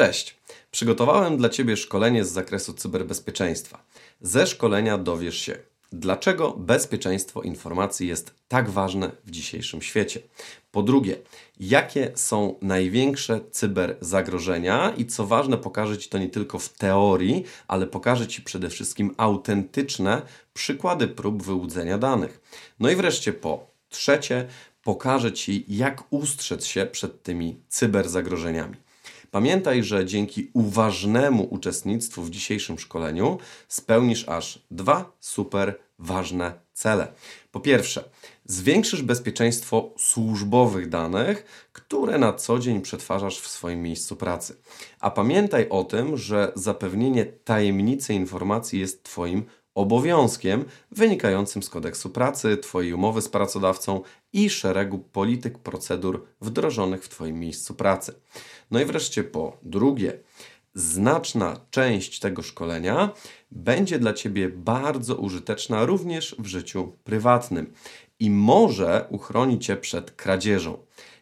Cześć! Przygotowałem dla Ciebie szkolenie z zakresu cyberbezpieczeństwa. Ze szkolenia dowiesz się, dlaczego bezpieczeństwo informacji jest tak ważne w dzisiejszym świecie. Po drugie, jakie są największe cyberzagrożenia i co ważne, pokażę Ci to nie tylko w teorii, ale pokażę Ci przede wszystkim autentyczne przykłady prób wyłudzenia danych. No i wreszcie po trzecie, pokażę Ci, jak ustrzec się przed tymi cyberzagrożeniami. Pamiętaj, że dzięki uważnemu uczestnictwu w dzisiejszym szkoleniu spełnisz aż dwa super ważne cele. Po pierwsze, zwiększysz bezpieczeństwo służbowych danych, które na co dzień przetwarzasz w swoim miejscu pracy. A pamiętaj o tym, że zapewnienie tajemnicy informacji jest Twoim obowiązkiem wynikającym z kodeksu pracy, Twojej umowy z pracodawcą i szeregu polityk, procedur wdrożonych w Twoim miejscu pracy. No i wreszcie po drugie, znaczna część tego szkolenia będzie dla Ciebie bardzo użyteczna również w życiu prywatnym i może uchroni Cię przed kradzieżą.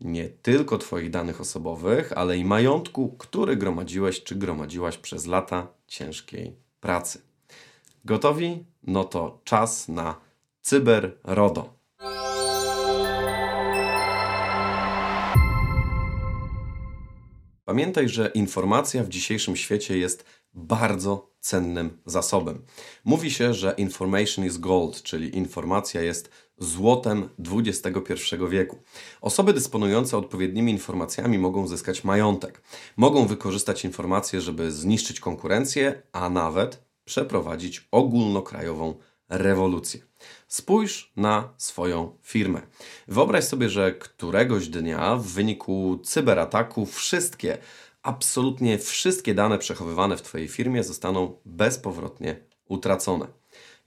Nie tylko Twoich danych osobowych, ale i majątku, który gromadziłeś czy gromadziłaś przez lata ciężkiej pracy. Gotowi? No to czas na Cyber Pamiętaj, że informacja w dzisiejszym świecie jest bardzo cennym zasobem. Mówi się, że information is gold, czyli informacja jest złotem XXI wieku. Osoby dysponujące odpowiednimi informacjami mogą zyskać majątek. Mogą wykorzystać informacje, żeby zniszczyć konkurencję, a nawet przeprowadzić ogólnokrajową rewolucję. Spójrz na swoją firmę. Wyobraź sobie, że któregoś dnia w wyniku cyberataku wszystkie, absolutnie wszystkie dane przechowywane w Twojej firmie zostaną bezpowrotnie utracone.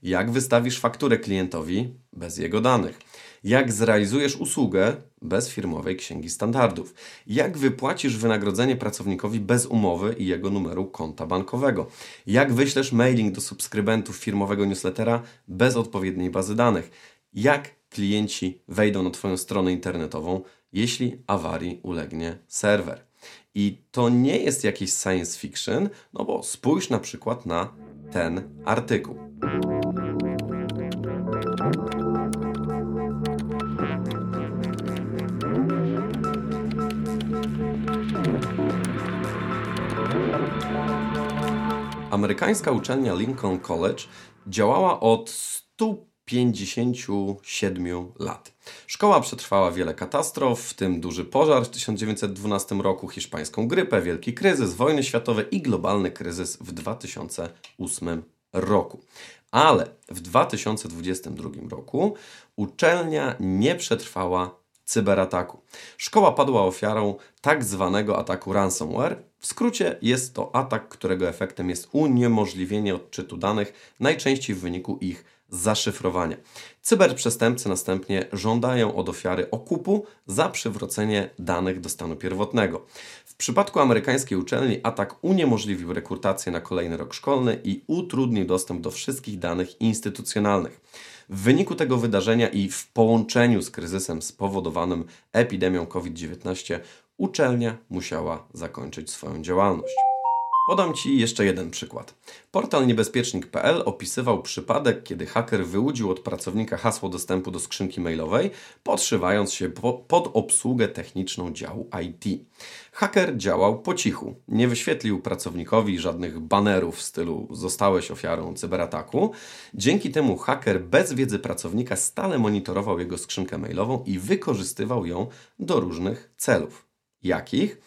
Jak wystawisz fakturę klientowi bez jego danych? Jak zrealizujesz usługę bez firmowej księgi standardów? Jak wypłacisz wynagrodzenie pracownikowi bez umowy i jego numeru konta bankowego? Jak wyślesz mailing do subskrybentów firmowego newslettera bez odpowiedniej bazy danych? Jak klienci wejdą na Twoją stronę internetową, jeśli awarii ulegnie serwer? I to nie jest jakiś science fiction, no bo spójrz na przykład na ten artykuł. Amerykańska uczelnia Lincoln College działała od 157 lat. Szkoła przetrwała wiele katastrof, w tym duży pożar w 1912 roku, hiszpańską grypę, wielki kryzys, wojny światowe i globalny kryzys w 2008 roku. Ale w 2022 roku uczelnia nie przetrwała cyberataku. Szkoła padła ofiarą tak zwanego ataku ransomware. W skrócie jest to atak, którego efektem jest uniemożliwienie odczytu danych, najczęściej w wyniku ich zaszyfrowania. Cyberprzestępcy następnie żądają od ofiary okupu za przywrócenie danych do stanu pierwotnego. W przypadku amerykańskiej uczelni atak uniemożliwił rekrutację na kolejny rok szkolny i utrudnił dostęp do wszystkich danych instytucjonalnych. W wyniku tego wydarzenia i w połączeniu z kryzysem spowodowanym epidemią COVID-19 uczelnia musiała zakończyć swoją działalność. Podam Ci jeszcze jeden przykład. Portal niebezpiecznik.pl opisywał przypadek, kiedy haker wyłudził od pracownika hasło dostępu do skrzynki mailowej, podszywając się po, pod obsługę techniczną działu IT. Haker działał po cichu. Nie wyświetlił pracownikowi żadnych banerów w stylu zostałeś ofiarą cyberataku. Dzięki temu haker bez wiedzy pracownika stale monitorował jego skrzynkę mailową i wykorzystywał ją do różnych celów. Jakich?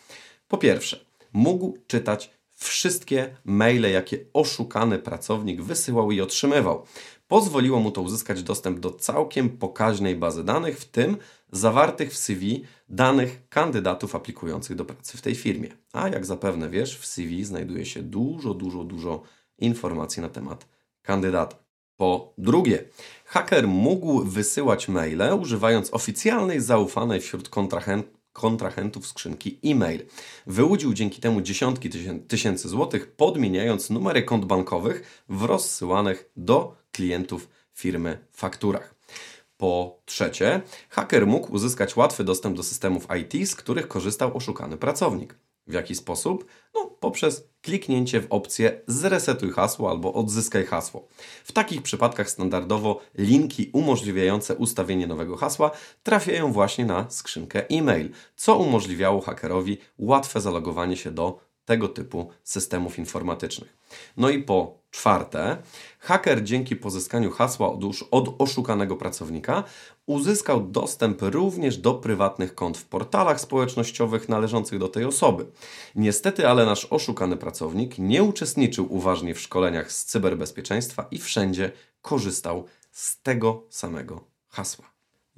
Po pierwsze, mógł czytać wszystkie maile, jakie oszukany pracownik wysyłał i otrzymywał. Pozwoliło mu to uzyskać dostęp do całkiem pokaźnej bazy danych, w tym zawartych w CV danych kandydatów aplikujących do pracy w tej firmie. A jak zapewne wiesz, w CV znajduje się dużo, dużo, dużo informacji na temat kandydata. Po drugie, haker mógł wysyłać maile używając oficjalnej, zaufanej wśród kontrahentów kontrahentów skrzynki e-mail. Wyłudził dzięki temu dziesiątki tysięcy złotych, podmieniając numery kont bankowych w rozsyłanych do klientów firmy fakturach. Po trzecie, haker mógł uzyskać łatwy dostęp do systemów IT, z których korzystał oszukany pracownik. W jaki sposób? No, poprzez kliknięcie w opcję zresetuj hasło albo odzyskaj hasło. W takich przypadkach standardowo linki umożliwiające ustawienie nowego hasła trafiają właśnie na skrzynkę e-mail, co umożliwiało hakerowi łatwe zalogowanie się do tego typu systemów informatycznych. No i po czwarte, haker dzięki pozyskaniu hasła od, od oszukanego pracownika uzyskał dostęp również do prywatnych kont w portalach społecznościowych należących do tej osoby. Niestety, ale nasz oszukany pracownik nie uczestniczył uważnie w szkoleniach z cyberbezpieczeństwa i wszędzie korzystał z tego samego hasła.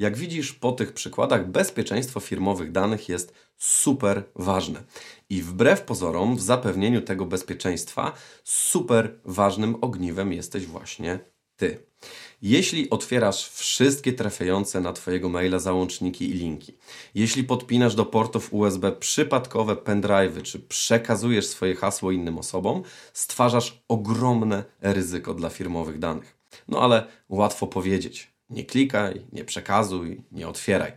Jak widzisz po tych przykładach, bezpieczeństwo firmowych danych jest super ważne. I wbrew pozorom, w zapewnieniu tego bezpieczeństwa, super ważnym ogniwem jesteś właśnie Ty. Jeśli otwierasz wszystkie trafiające na Twojego maila załączniki i linki, jeśli podpinasz do portów USB przypadkowe pendrive'y, czy przekazujesz swoje hasło innym osobom, stwarzasz ogromne ryzyko dla firmowych danych. No ale łatwo powiedzieć. Nie klikaj, nie przekazuj, nie otwieraj.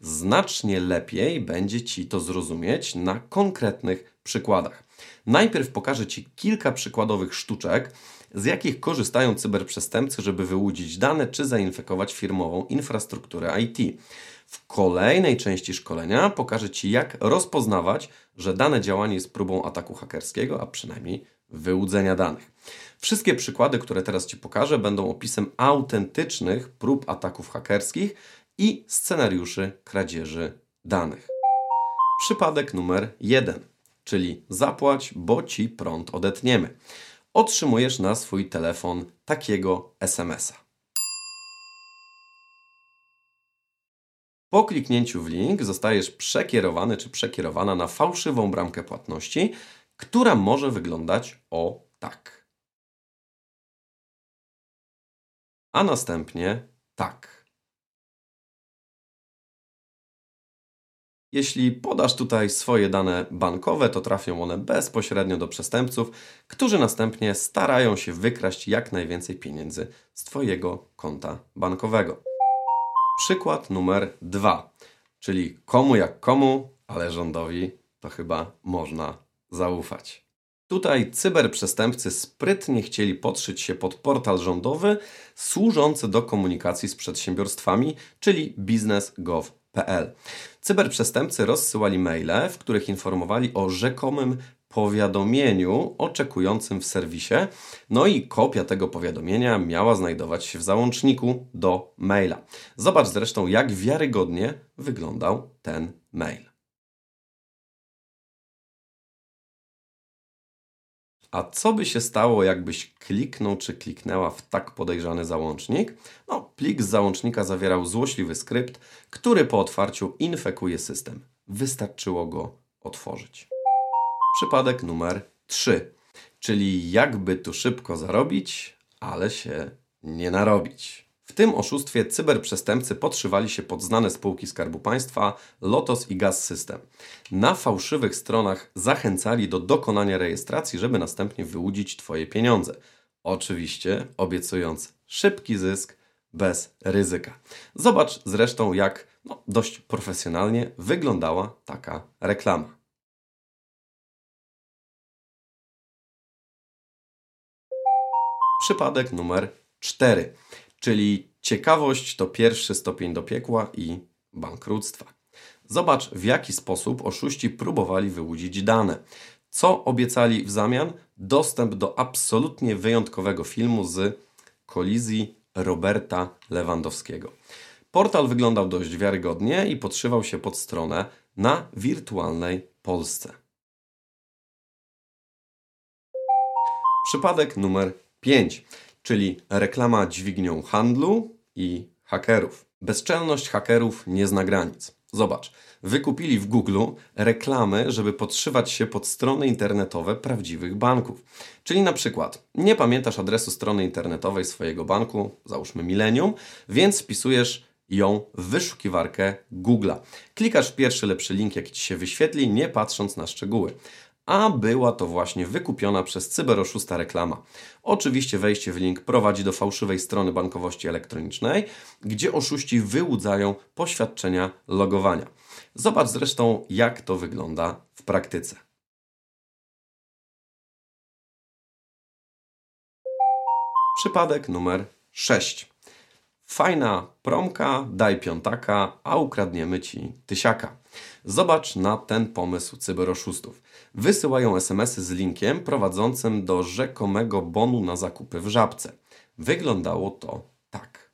Znacznie lepiej będzie Ci to zrozumieć na konkretnych przykładach. Najpierw pokażę Ci kilka przykładowych sztuczek, z jakich korzystają cyberprzestępcy, żeby wyłudzić dane czy zainfekować firmową infrastrukturę IT. W kolejnej części szkolenia pokażę Ci, jak rozpoznawać, że dane działanie jest próbą ataku hakerskiego, a przynajmniej wyłudzenia danych. Wszystkie przykłady, które teraz Ci pokażę, będą opisem autentycznych prób ataków hakerskich i scenariuszy kradzieży danych. Przypadek numer jeden, czyli zapłać, bo Ci prąd odetniemy. Otrzymujesz na swój telefon takiego SMS-a. Po kliknięciu w link zostajesz przekierowany czy przekierowana na fałszywą bramkę płatności, która może wyglądać o tak. A następnie tak. Jeśli podasz tutaj swoje dane bankowe, to trafią one bezpośrednio do przestępców, którzy następnie starają się wykraść jak najwięcej pieniędzy z Twojego konta bankowego. Przykład numer dwa, czyli komu jak komu, ale rządowi to chyba można zaufać. Tutaj cyberprzestępcy sprytnie chcieli podszyć się pod portal rządowy służący do komunikacji z przedsiębiorstwami, czyli biznes.gov.pl. Cyberprzestępcy rozsyłali maile, w których informowali o rzekomym powiadomieniu oczekującym w serwisie, no i kopia tego powiadomienia miała znajdować się w załączniku do maila. Zobacz zresztą, jak wiarygodnie wyglądał ten mail. A co by się stało, jakbyś kliknął czy kliknęła w tak podejrzany załącznik? No, plik z załącznika zawierał złośliwy skrypt, który po otwarciu infekuje system. Wystarczyło go otworzyć. Przypadek numer 3, czyli jakby tu szybko zarobić, ale się nie narobić. W tym oszustwie cyberprzestępcy podszywali się pod znane spółki Skarbu Państwa, Lotos i Gaz System. Na fałszywych stronach zachęcali do dokonania rejestracji, żeby następnie wyłudzić Twoje pieniądze. Oczywiście obiecując szybki zysk bez ryzyka. Zobacz zresztą, jak no, dość profesjonalnie wyglądała taka reklama. Przypadek numer 4 czyli ciekawość to pierwszy stopień do piekła i bankructwa. Zobacz, w jaki sposób oszuści próbowali wyłudzić dane. Co obiecali w zamian? Dostęp do absolutnie wyjątkowego filmu z kolizji Roberta Lewandowskiego. Portal wyglądał dość wiarygodnie i podszywał się pod stronę na wirtualnej Polsce. Przypadek numer 5 czyli reklama dźwignią handlu i hakerów. Bezczelność hakerów nie zna granic. Zobacz, wykupili w Google reklamy, żeby podszywać się pod strony internetowe prawdziwych banków. Czyli na przykład nie pamiętasz adresu strony internetowej swojego banku, załóżmy Millennium, więc wpisujesz ją w wyszukiwarkę Google'a. Klikasz pierwszy lepszy link, jaki Ci się wyświetli, nie patrząc na szczegóły a była to właśnie wykupiona przez cyberoszusta reklama. Oczywiście wejście w link prowadzi do fałszywej strony bankowości elektronicznej, gdzie oszuści wyłudzają poświadczenia logowania. Zobacz zresztą, jak to wygląda w praktyce. Przypadek numer 6. Fajna promka, daj piątaka, a ukradniemy ci tysiaka. Zobacz na ten pomysł cyberoszustów. Wysyłają SMS-y z linkiem prowadzącym do rzekomego bonu na zakupy w żabce. Wyglądało to tak.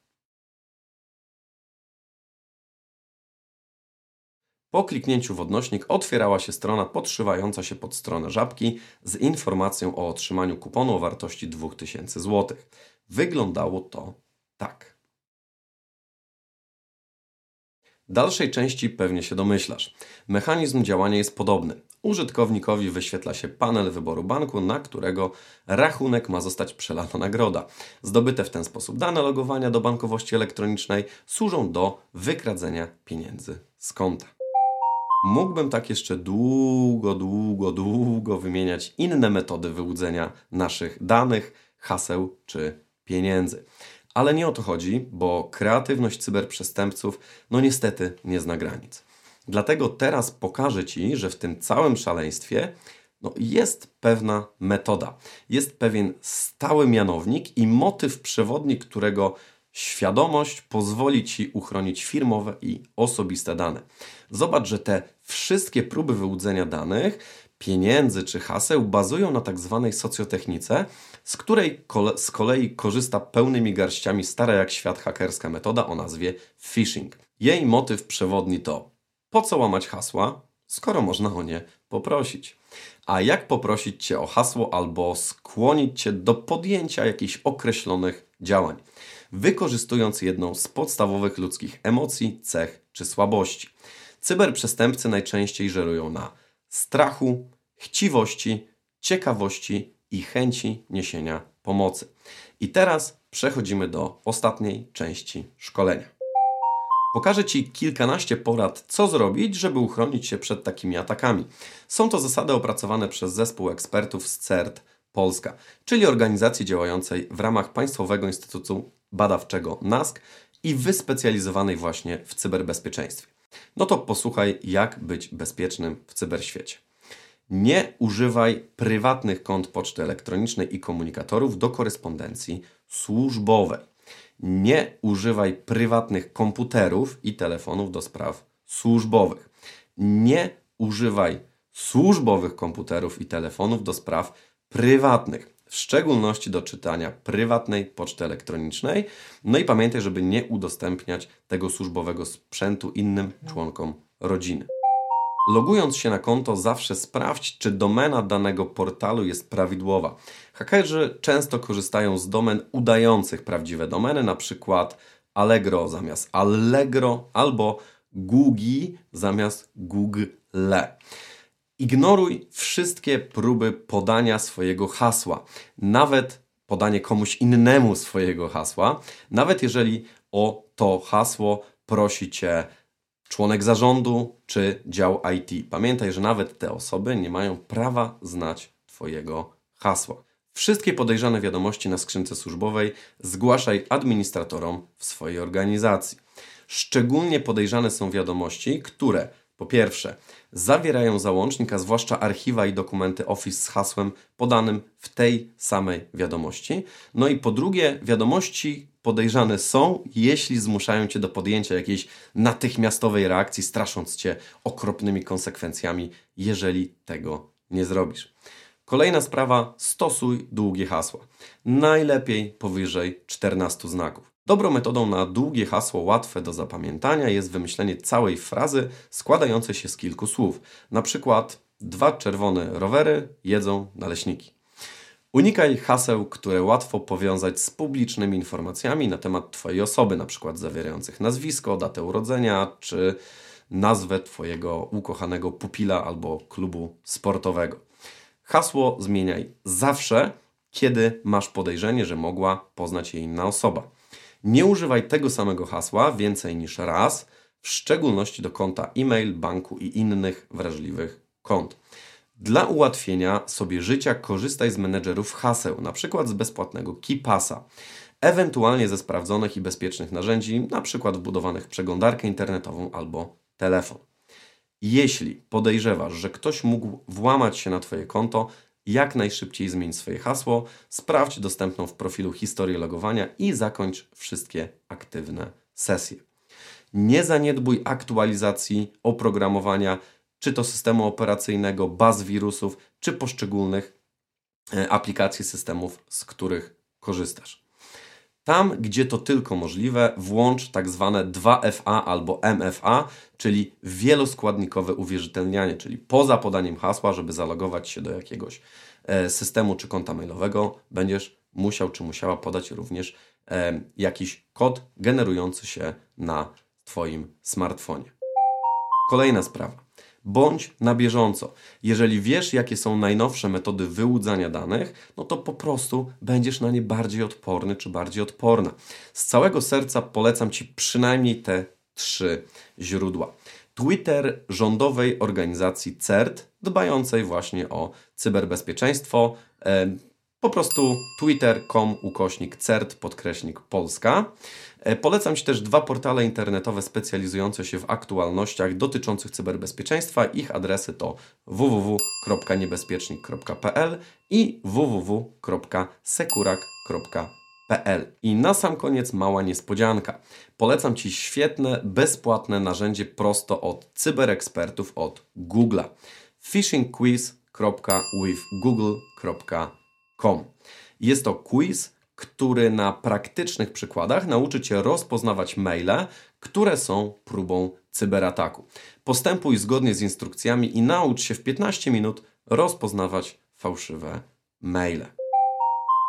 Po kliknięciu w odnośnik otwierała się strona podszywająca się pod stronę żabki z informacją o otrzymaniu kuponu o wartości 2000 zł. Wyglądało to tak. Dalszej części pewnie się domyślasz. Mechanizm działania jest podobny. Użytkownikowi wyświetla się panel wyboru banku, na którego rachunek ma zostać przelana nagroda. Zdobyte w ten sposób dane logowania do bankowości elektronicznej służą do wykradzenia pieniędzy z konta. Mógłbym tak jeszcze długo, długo, długo wymieniać inne metody wyłudzenia naszych danych, haseł czy pieniędzy. Ale nie o to chodzi, bo kreatywność cyberprzestępców, no niestety, nie zna granic. Dlatego teraz pokażę Ci, że w tym całym szaleństwie no, jest pewna metoda, jest pewien stały mianownik i motyw przewodni, którego świadomość pozwoli Ci uchronić firmowe i osobiste dane. Zobacz, że te wszystkie próby wyłudzenia danych, pieniędzy czy haseł bazują na tak zwanej socjotechnice, z której z kolei korzysta pełnymi garściami stara jak świat hakerska metoda o nazwie phishing. Jej motyw przewodni to po co łamać hasła, skoro można o nie poprosić. A jak poprosić Cię o hasło albo skłonić Cię do podjęcia jakichś określonych działań, wykorzystując jedną z podstawowych ludzkich emocji, cech czy słabości. Cyberprzestępcy najczęściej żerują na strachu, chciwości, ciekawości i chęci niesienia pomocy. I teraz przechodzimy do ostatniej części szkolenia. Pokażę Ci kilkanaście porad, co zrobić, żeby uchronić się przed takimi atakami. Są to zasady opracowane przez zespół ekspertów z CERT Polska, czyli organizacji działającej w ramach Państwowego Instytutu Badawczego NASK i wyspecjalizowanej właśnie w cyberbezpieczeństwie. No to posłuchaj, jak być bezpiecznym w cyberświecie. Nie używaj prywatnych kont poczty elektronicznej i komunikatorów do korespondencji służbowej. Nie używaj prywatnych komputerów i telefonów do spraw służbowych. Nie używaj służbowych komputerów i telefonów do spraw prywatnych, w szczególności do czytania prywatnej poczty elektronicznej. No i pamiętaj, żeby nie udostępniać tego służbowego sprzętu innym członkom rodziny. Logując się na konto, zawsze sprawdź, czy domena danego portalu jest prawidłowa. Hakerzy często korzystają z domen udających prawdziwe domeny, na przykład Allegro zamiast Allegro albo Google zamiast Google. Ignoruj wszystkie próby podania swojego hasła, nawet podanie komuś innemu swojego hasła, nawet jeżeli o to hasło prosi cię członek zarządu czy dział IT. Pamiętaj, że nawet te osoby nie mają prawa znać Twojego hasła. Wszystkie podejrzane wiadomości na skrzynce służbowej zgłaszaj administratorom w swojej organizacji. Szczególnie podejrzane są wiadomości, które po pierwsze zawierają załącznik, a zwłaszcza archiwa i dokumenty Office z hasłem podanym w tej samej wiadomości. No i po drugie, wiadomości podejrzane są, jeśli zmuszają cię do podjęcia jakiejś natychmiastowej reakcji, strasząc cię okropnymi konsekwencjami, jeżeli tego nie zrobisz. Kolejna sprawa: stosuj długie hasła. Najlepiej powyżej 14 znaków. Dobrą metodą na długie hasło łatwe do zapamiętania jest wymyślenie całej frazy składającej się z kilku słów. Na przykład dwa czerwone rowery jedzą naleśniki. Unikaj haseł, które łatwo powiązać z publicznymi informacjami na temat Twojej osoby, na przykład zawierających nazwisko, datę urodzenia czy nazwę Twojego ukochanego pupila albo klubu sportowego. Hasło zmieniaj zawsze, kiedy masz podejrzenie, że mogła poznać je inna osoba. Nie używaj tego samego hasła więcej niż raz, w szczególności do konta e-mail, banku i innych wrażliwych kont. Dla ułatwienia sobie życia korzystaj z menedżerów haseł, np. z bezpłatnego KeePassa, ewentualnie ze sprawdzonych i bezpiecznych narzędzi, np. wbudowanych w przeglądarkę internetową albo telefon. Jeśli podejrzewasz, że ktoś mógł włamać się na Twoje konto, jak najszybciej zmień swoje hasło, sprawdź dostępną w profilu historię logowania i zakończ wszystkie aktywne sesje. Nie zaniedbuj aktualizacji oprogramowania, czy to systemu operacyjnego, baz wirusów, czy poszczególnych e, aplikacji systemów, z których korzystasz. Tam, gdzie to tylko możliwe, włącz tak zwane 2FA albo MFA, czyli wieloskładnikowe uwierzytelnianie, czyli poza podaniem hasła, żeby zalogować się do jakiegoś e, systemu czy konta mailowego, będziesz musiał czy musiała podać również e, jakiś kod generujący się na Twoim smartfonie. Kolejna sprawa. Bądź na bieżąco. Jeżeli wiesz, jakie są najnowsze metody wyłudzania danych, no to po prostu będziesz na nie bardziej odporny czy bardziej odporna. Z całego serca polecam Ci przynajmniej te trzy źródła. Twitter rządowej organizacji CERT, dbającej właśnie o cyberbezpieczeństwo. Po prostu twitter.com ukośnik CERT podkreśnik Polska. E, polecam Ci też dwa portale internetowe specjalizujące się w aktualnościach dotyczących cyberbezpieczeństwa. Ich adresy to www.niebezpiecznik.pl i www.sekurak.pl. I na sam koniec mała niespodzianka. Polecam Ci świetne, bezpłatne narzędzie prosto od cyberekspertów od Google'a. Jest to quiz, który na praktycznych przykładach nauczy Cię rozpoznawać maile, które są próbą cyberataku. Postępuj zgodnie z instrukcjami i naucz się w 15 minut rozpoznawać fałszywe maile.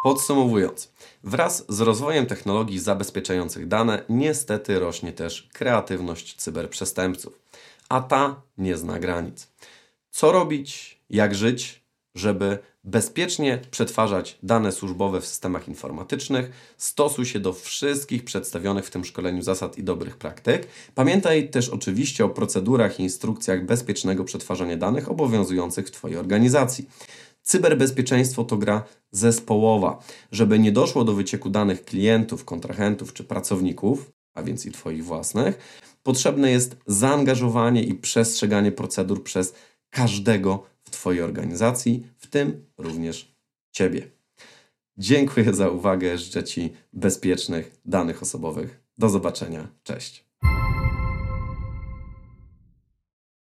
Podsumowując, wraz z rozwojem technologii zabezpieczających dane, niestety rośnie też kreatywność cyberprzestępców, a ta nie zna granic. Co robić, jak żyć, żeby bezpiecznie przetwarzać dane służbowe w systemach informatycznych. Stosuj się do wszystkich przedstawionych w tym szkoleniu zasad i dobrych praktyk. Pamiętaj też oczywiście o procedurach i instrukcjach bezpiecznego przetwarzania danych obowiązujących w Twojej organizacji. Cyberbezpieczeństwo to gra zespołowa. Żeby nie doszło do wycieku danych klientów, kontrahentów czy pracowników, a więc i Twoich własnych, potrzebne jest zaangażowanie i przestrzeganie procedur przez każdego Twojej organizacji, w tym również Ciebie. Dziękuję za uwagę. Życzę Ci bezpiecznych danych osobowych. Do zobaczenia. Cześć.